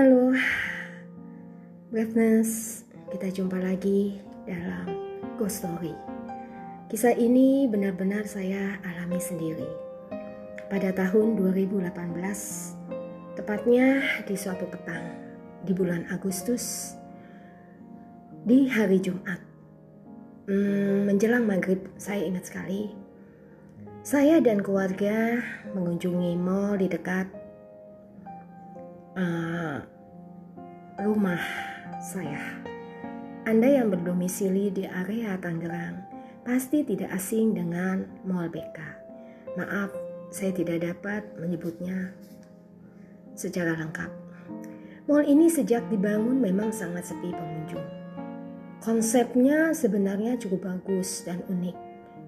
Halo, Breathness, kita jumpa lagi dalam Ghost Story. Kisah ini benar-benar saya alami sendiri. Pada tahun 2018, tepatnya di suatu petang di bulan Agustus, di hari Jumat, hmm, menjelang maghrib, saya ingat sekali. Saya dan keluarga mengunjungi mall di dekat uh, rumah saya. Anda yang berdomisili di area Tangerang pasti tidak asing dengan Mall BK. Maaf, saya tidak dapat menyebutnya secara lengkap. Mall ini sejak dibangun memang sangat sepi pengunjung. Konsepnya sebenarnya cukup bagus dan unik,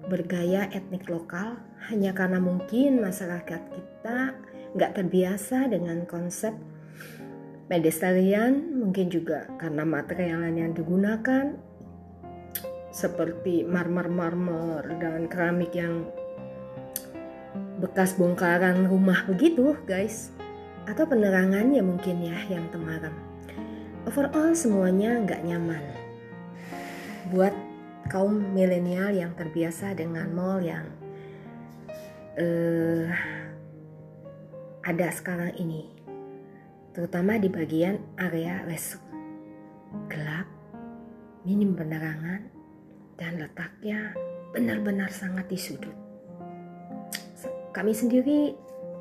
bergaya etnik lokal hanya karena mungkin masyarakat kita nggak terbiasa dengan konsep pedestrian mungkin juga karena material yang digunakan seperti marmer-marmer dan keramik yang bekas bongkaran rumah begitu guys. Atau penerangannya mungkin ya yang temaram. Overall semuanya nggak nyaman. Buat kaum milenial yang terbiasa dengan mall yang uh, ada sekarang ini terutama di bagian area restroom. Gelap, minim penerangan, dan letaknya benar-benar sangat di sudut. Kami sendiri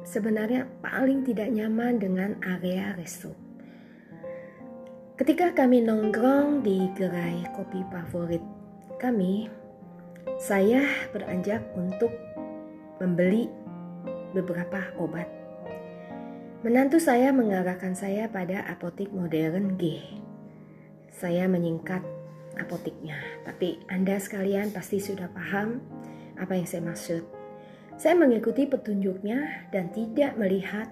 sebenarnya paling tidak nyaman dengan area restroom. Ketika kami nongkrong di gerai kopi favorit kami, saya beranjak untuk membeli beberapa obat Menantu saya mengarahkan saya pada apotik modern G. Saya menyingkat apotiknya, tapi Anda sekalian pasti sudah paham apa yang saya maksud. Saya mengikuti petunjuknya dan tidak melihat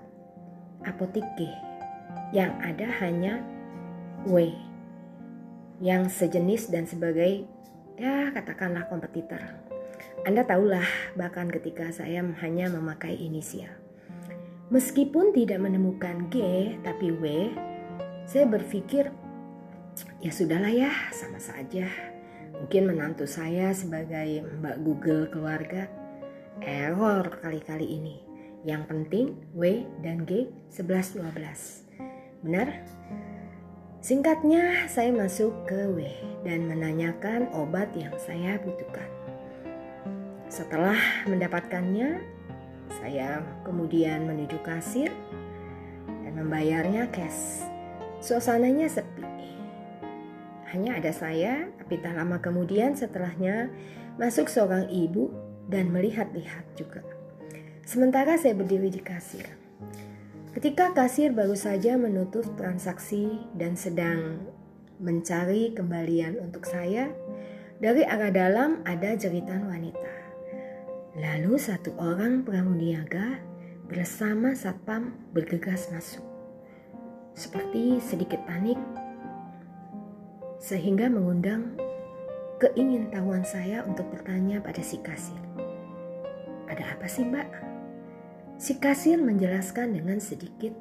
apotik G. Yang ada hanya W yang sejenis dan sebagai ya katakanlah kompetitor. Anda tahulah bahkan ketika saya hanya memakai inisial. Meskipun tidak menemukan G tapi W, saya berpikir ya sudahlah ya sama saja. Mungkin menantu saya sebagai Mbak Google keluarga error kali-kali ini. Yang penting W dan G 11 12. Benar? Singkatnya, saya masuk ke W dan menanyakan obat yang saya butuhkan. Setelah mendapatkannya, saya kemudian menuju kasir dan membayarnya cash. Suasananya sepi. Hanya ada saya, tapi tak lama kemudian setelahnya masuk seorang ibu dan melihat-lihat juga. Sementara saya berdiri di kasir. Ketika kasir baru saja menutup transaksi dan sedang mencari kembalian untuk saya, dari arah dalam ada jeritan wanita. Lalu satu orang pramuniaga bersama satpam bergegas masuk. Seperti sedikit panik sehingga mengundang keingintahuan saya untuk bertanya pada si kasir. Ada apa sih mbak? Si kasir menjelaskan dengan sedikit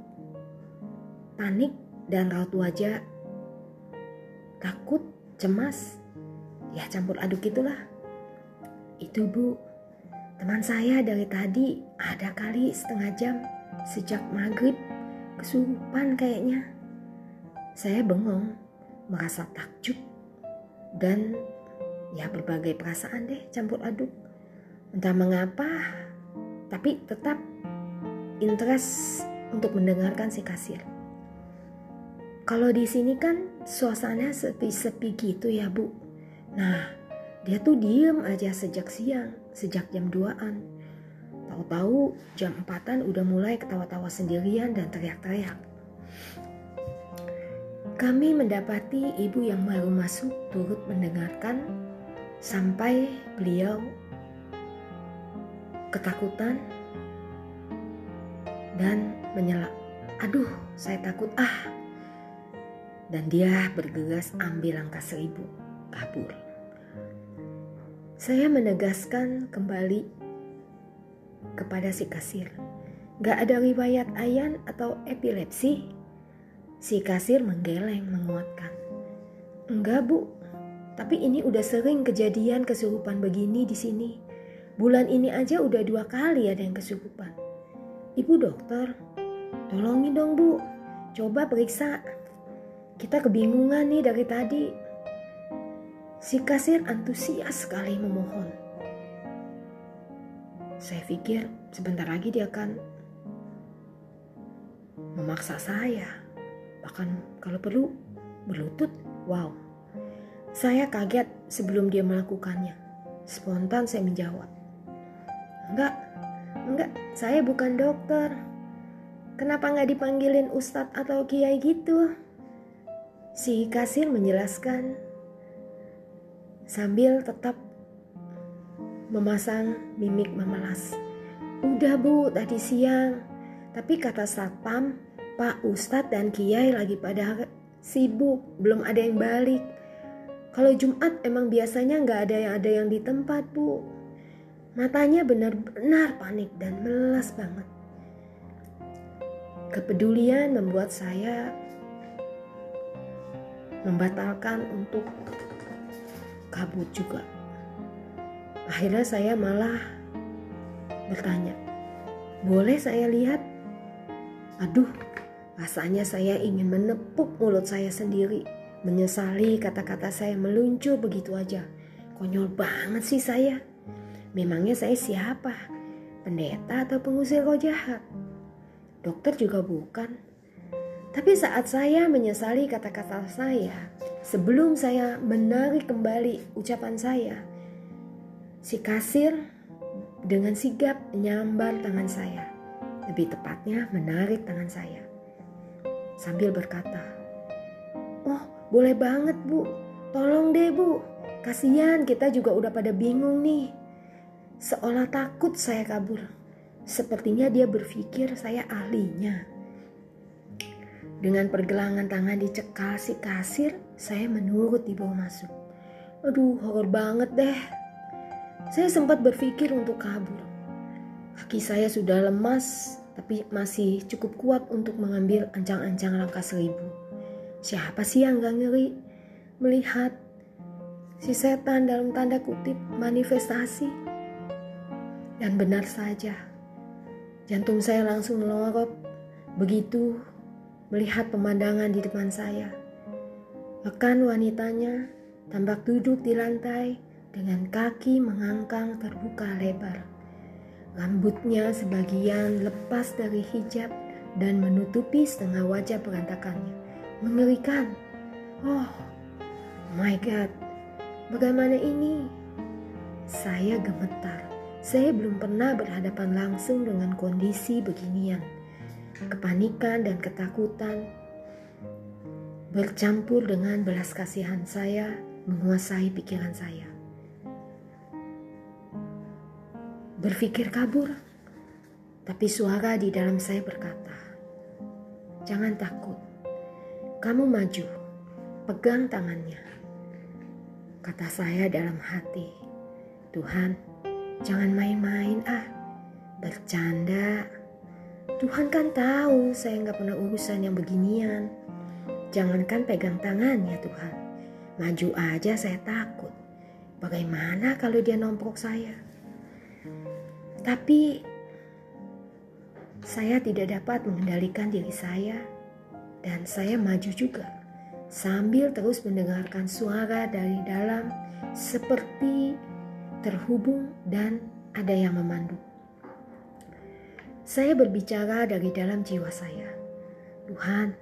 panik dan raut wajah takut, cemas, ya campur aduk itulah. Itu bu, Teman saya dari tadi ada kali setengah jam sejak maghrib kesurupan kayaknya. Saya bengong, merasa takjub dan ya berbagai perasaan deh campur aduk. Entah mengapa, tapi tetap interest untuk mendengarkan si kasir. Kalau di sini kan suasana sepi-sepi gitu ya bu. Nah, dia tuh diem aja sejak siang, sejak jam 2-an. Tahu-tahu jam 4-an udah mulai ketawa-tawa sendirian dan teriak-teriak. Kami mendapati ibu yang baru masuk turut mendengarkan sampai beliau ketakutan dan menyela. Aduh, saya takut ah. Dan dia bergegas ambil langkah seribu, kabur. Saya menegaskan kembali kepada si kasir. Gak ada riwayat ayan atau epilepsi? Si kasir menggeleng menguatkan. Enggak bu, tapi ini udah sering kejadian kesurupan begini di sini. Bulan ini aja udah dua kali ada yang kesurupan. Ibu dokter, tolongin dong bu, coba periksa. Kita kebingungan nih dari tadi. Si kasir antusias sekali memohon. Saya pikir sebentar lagi dia akan memaksa saya bahkan kalau perlu berlutut. Wow. Saya kaget sebelum dia melakukannya. Spontan saya menjawab. Enggak, enggak, saya bukan dokter. Kenapa nggak dipanggilin ustadz atau kiai gitu? Si kasir menjelaskan sambil tetap memasang mimik memelas. Udah bu, tadi siang. Tapi kata satpam, Pak Ustadz dan Kiai lagi pada sibuk, belum ada yang balik. Kalau Jumat emang biasanya nggak ada yang ada yang di tempat, Bu. Matanya benar-benar panik dan melas banget. Kepedulian membuat saya membatalkan untuk kabut juga. Akhirnya saya malah bertanya, boleh saya lihat? Aduh, Rasanya saya ingin menepuk mulut saya sendiri, menyesali kata-kata saya meluncur begitu aja. Konyol banget sih saya. Memangnya saya siapa? Pendeta atau pengusir roh jahat? Dokter juga bukan. Tapi saat saya menyesali kata-kata saya, sebelum saya menarik kembali ucapan saya, si kasir dengan sigap menyambar tangan saya. Lebih tepatnya menarik tangan saya sambil berkata, Oh boleh banget bu, tolong deh bu, kasihan kita juga udah pada bingung nih. Seolah takut saya kabur, sepertinya dia berpikir saya ahlinya. Dengan pergelangan tangan dicekal si kasir, saya menurut dibawa masuk. Aduh, horor banget deh. Saya sempat berpikir untuk kabur. Kaki saya sudah lemas tapi masih cukup kuat untuk mengambil ancang-ancang langkah seribu. Siapa sih yang gak ngeri melihat si setan dalam tanda kutip manifestasi? Dan benar saja, jantung saya langsung melorot begitu melihat pemandangan di depan saya. Rekan wanitanya tampak duduk di lantai dengan kaki mengangkang terbuka lebar. Rambutnya sebagian lepas dari hijab dan menutupi setengah wajah berantakannya. Mengerikan. Oh, my God. Bagaimana ini? Saya gemetar. Saya belum pernah berhadapan langsung dengan kondisi beginian. Kepanikan dan ketakutan bercampur dengan belas kasihan saya menguasai pikiran saya. berpikir kabur, tapi suara di dalam saya berkata, "Jangan takut, kamu maju, pegang tangannya." Kata saya dalam hati, "Tuhan, jangan main-main ah, bercanda." Tuhan kan tahu saya nggak pernah urusan yang beginian. Jangankan pegang tangan ya Tuhan, maju aja saya takut. Bagaimana kalau dia nomprok saya? Tapi saya tidak dapat mengendalikan diri saya dan saya maju juga sambil terus mendengarkan suara dari dalam seperti terhubung dan ada yang memandu. Saya berbicara dari dalam jiwa saya. Tuhan,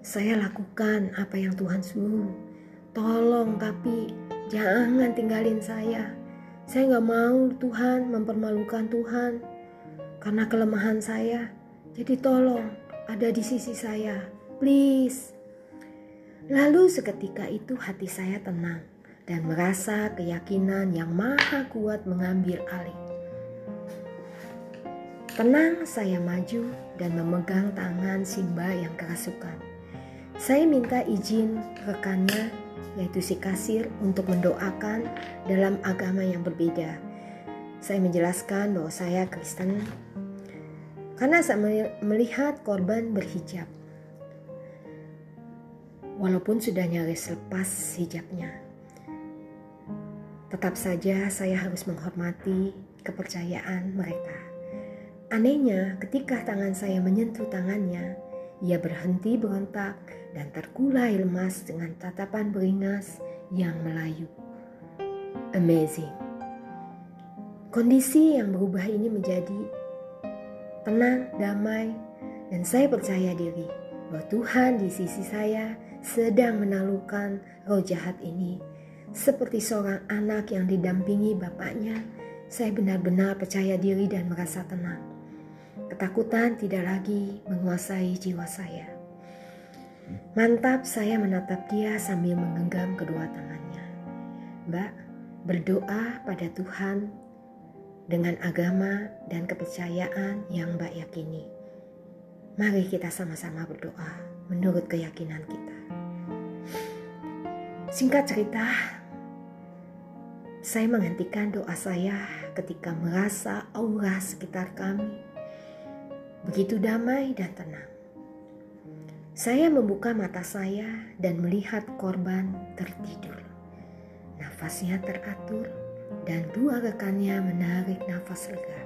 saya lakukan apa yang Tuhan suruh. Tolong tapi jangan tinggalin saya. Saya nggak mau Tuhan mempermalukan Tuhan karena kelemahan saya. Jadi tolong ada di sisi saya, please. Lalu seketika itu hati saya tenang dan merasa keyakinan yang maha kuat mengambil alih. Tenang saya maju dan memegang tangan Simba yang kerasukan. Saya minta izin rekannya yaitu si kasir untuk mendoakan dalam agama yang berbeda. Saya menjelaskan bahwa saya Kristen karena saya melihat korban berhijab. walaupun sudah nyaris lepas hijabnya. Tetap saja saya harus menghormati kepercayaan mereka. Anehnya, ketika tangan saya menyentuh tangannya, ia berhenti berontak dan terkulai lemas dengan tatapan beringas yang melayu. Amazing. Kondisi yang berubah ini menjadi tenang, damai, dan saya percaya diri bahwa Tuhan di sisi saya sedang menalukan roh jahat ini. Seperti seorang anak yang didampingi bapaknya, saya benar-benar percaya diri dan merasa tenang. Ketakutan tidak lagi menguasai jiwa saya. Mantap saya menatap dia sambil menggenggam kedua tangannya. Mbak, berdoa pada Tuhan dengan agama dan kepercayaan yang Mbak yakini. Mari kita sama-sama berdoa menurut keyakinan kita. Singkat cerita, saya menghentikan doa saya ketika merasa aura sekitar kami begitu damai dan tenang. Saya membuka mata saya dan melihat korban tertidur. Nafasnya teratur dan dua rekannya menarik nafas lega.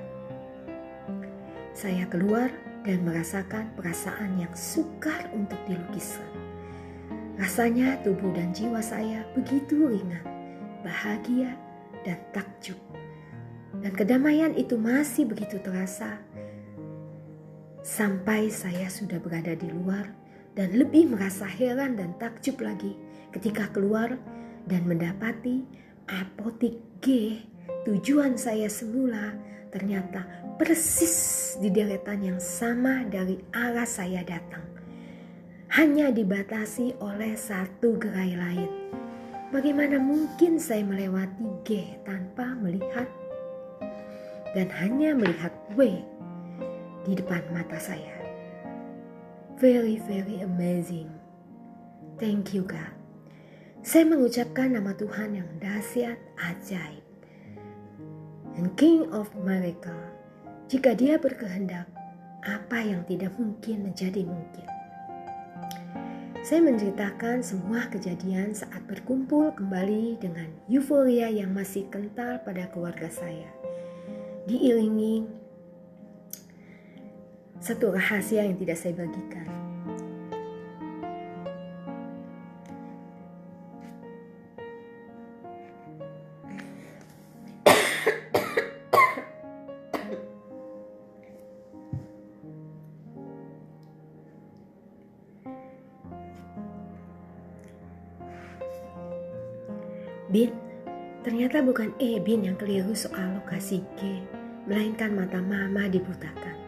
Saya keluar dan merasakan perasaan yang sukar untuk dilukiskan. Rasanya tubuh dan jiwa saya begitu ringan, bahagia, dan takjub. Dan kedamaian itu masih begitu terasa sampai saya sudah berada di luar dan lebih merasa heran dan takjub lagi ketika keluar dan mendapati apotik G tujuan saya semula ternyata persis di deretan yang sama dari arah saya datang. Hanya dibatasi oleh satu gerai lain. Bagaimana mungkin saya melewati G tanpa melihat dan hanya melihat W di depan mata saya. Very, very amazing. Thank you God. Saya mengucapkan nama Tuhan yang dahsyat, ajaib and King of Miracle. Jika dia berkehendak, apa yang tidak mungkin menjadi mungkin. Saya menceritakan semua kejadian saat berkumpul kembali dengan euforia yang masih kental pada keluarga saya. Diiringi satu rahasia yang tidak saya bagikan. Bin, ternyata bukan E Bin yang keliru soal lokasi G, melainkan mata mama dibutakan.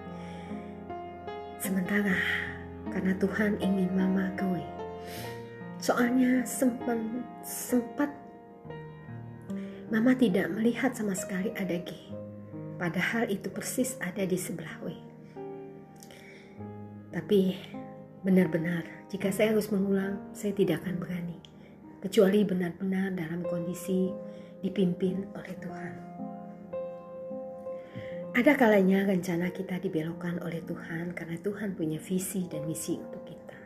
Sementara karena Tuhan ingin mama gawe. Soalnya sempat, sempat mama tidak melihat sama sekali ada G. Padahal itu persis ada di sebelah W. Tapi benar-benar jika saya harus mengulang, saya tidak akan berani kecuali benar-benar dalam kondisi dipimpin oleh Tuhan. Ada kalanya rencana kita dibelokkan oleh Tuhan karena Tuhan punya visi dan misi untuk kita.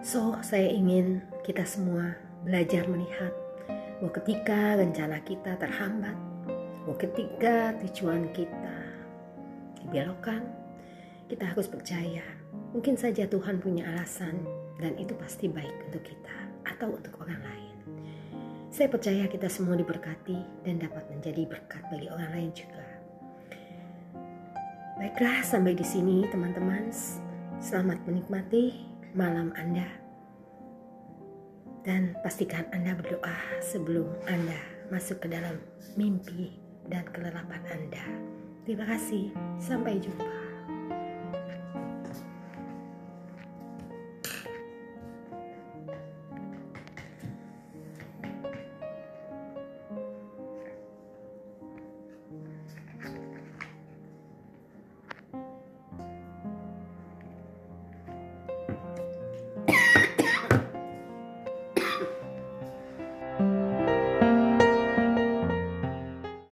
So, saya ingin kita semua belajar melihat bahwa ketika rencana kita terhambat, bahwa ketika tujuan kita dibelokkan, kita harus percaya mungkin saja Tuhan punya alasan dan itu pasti baik untuk kita atau untuk orang lain. Saya percaya kita semua diberkati dan dapat menjadi berkat bagi orang lain juga. Baiklah, sampai di sini teman-teman. Selamat menikmati malam Anda. Dan pastikan Anda berdoa sebelum Anda masuk ke dalam mimpi dan kelelapan Anda. Terima kasih, sampai jumpa.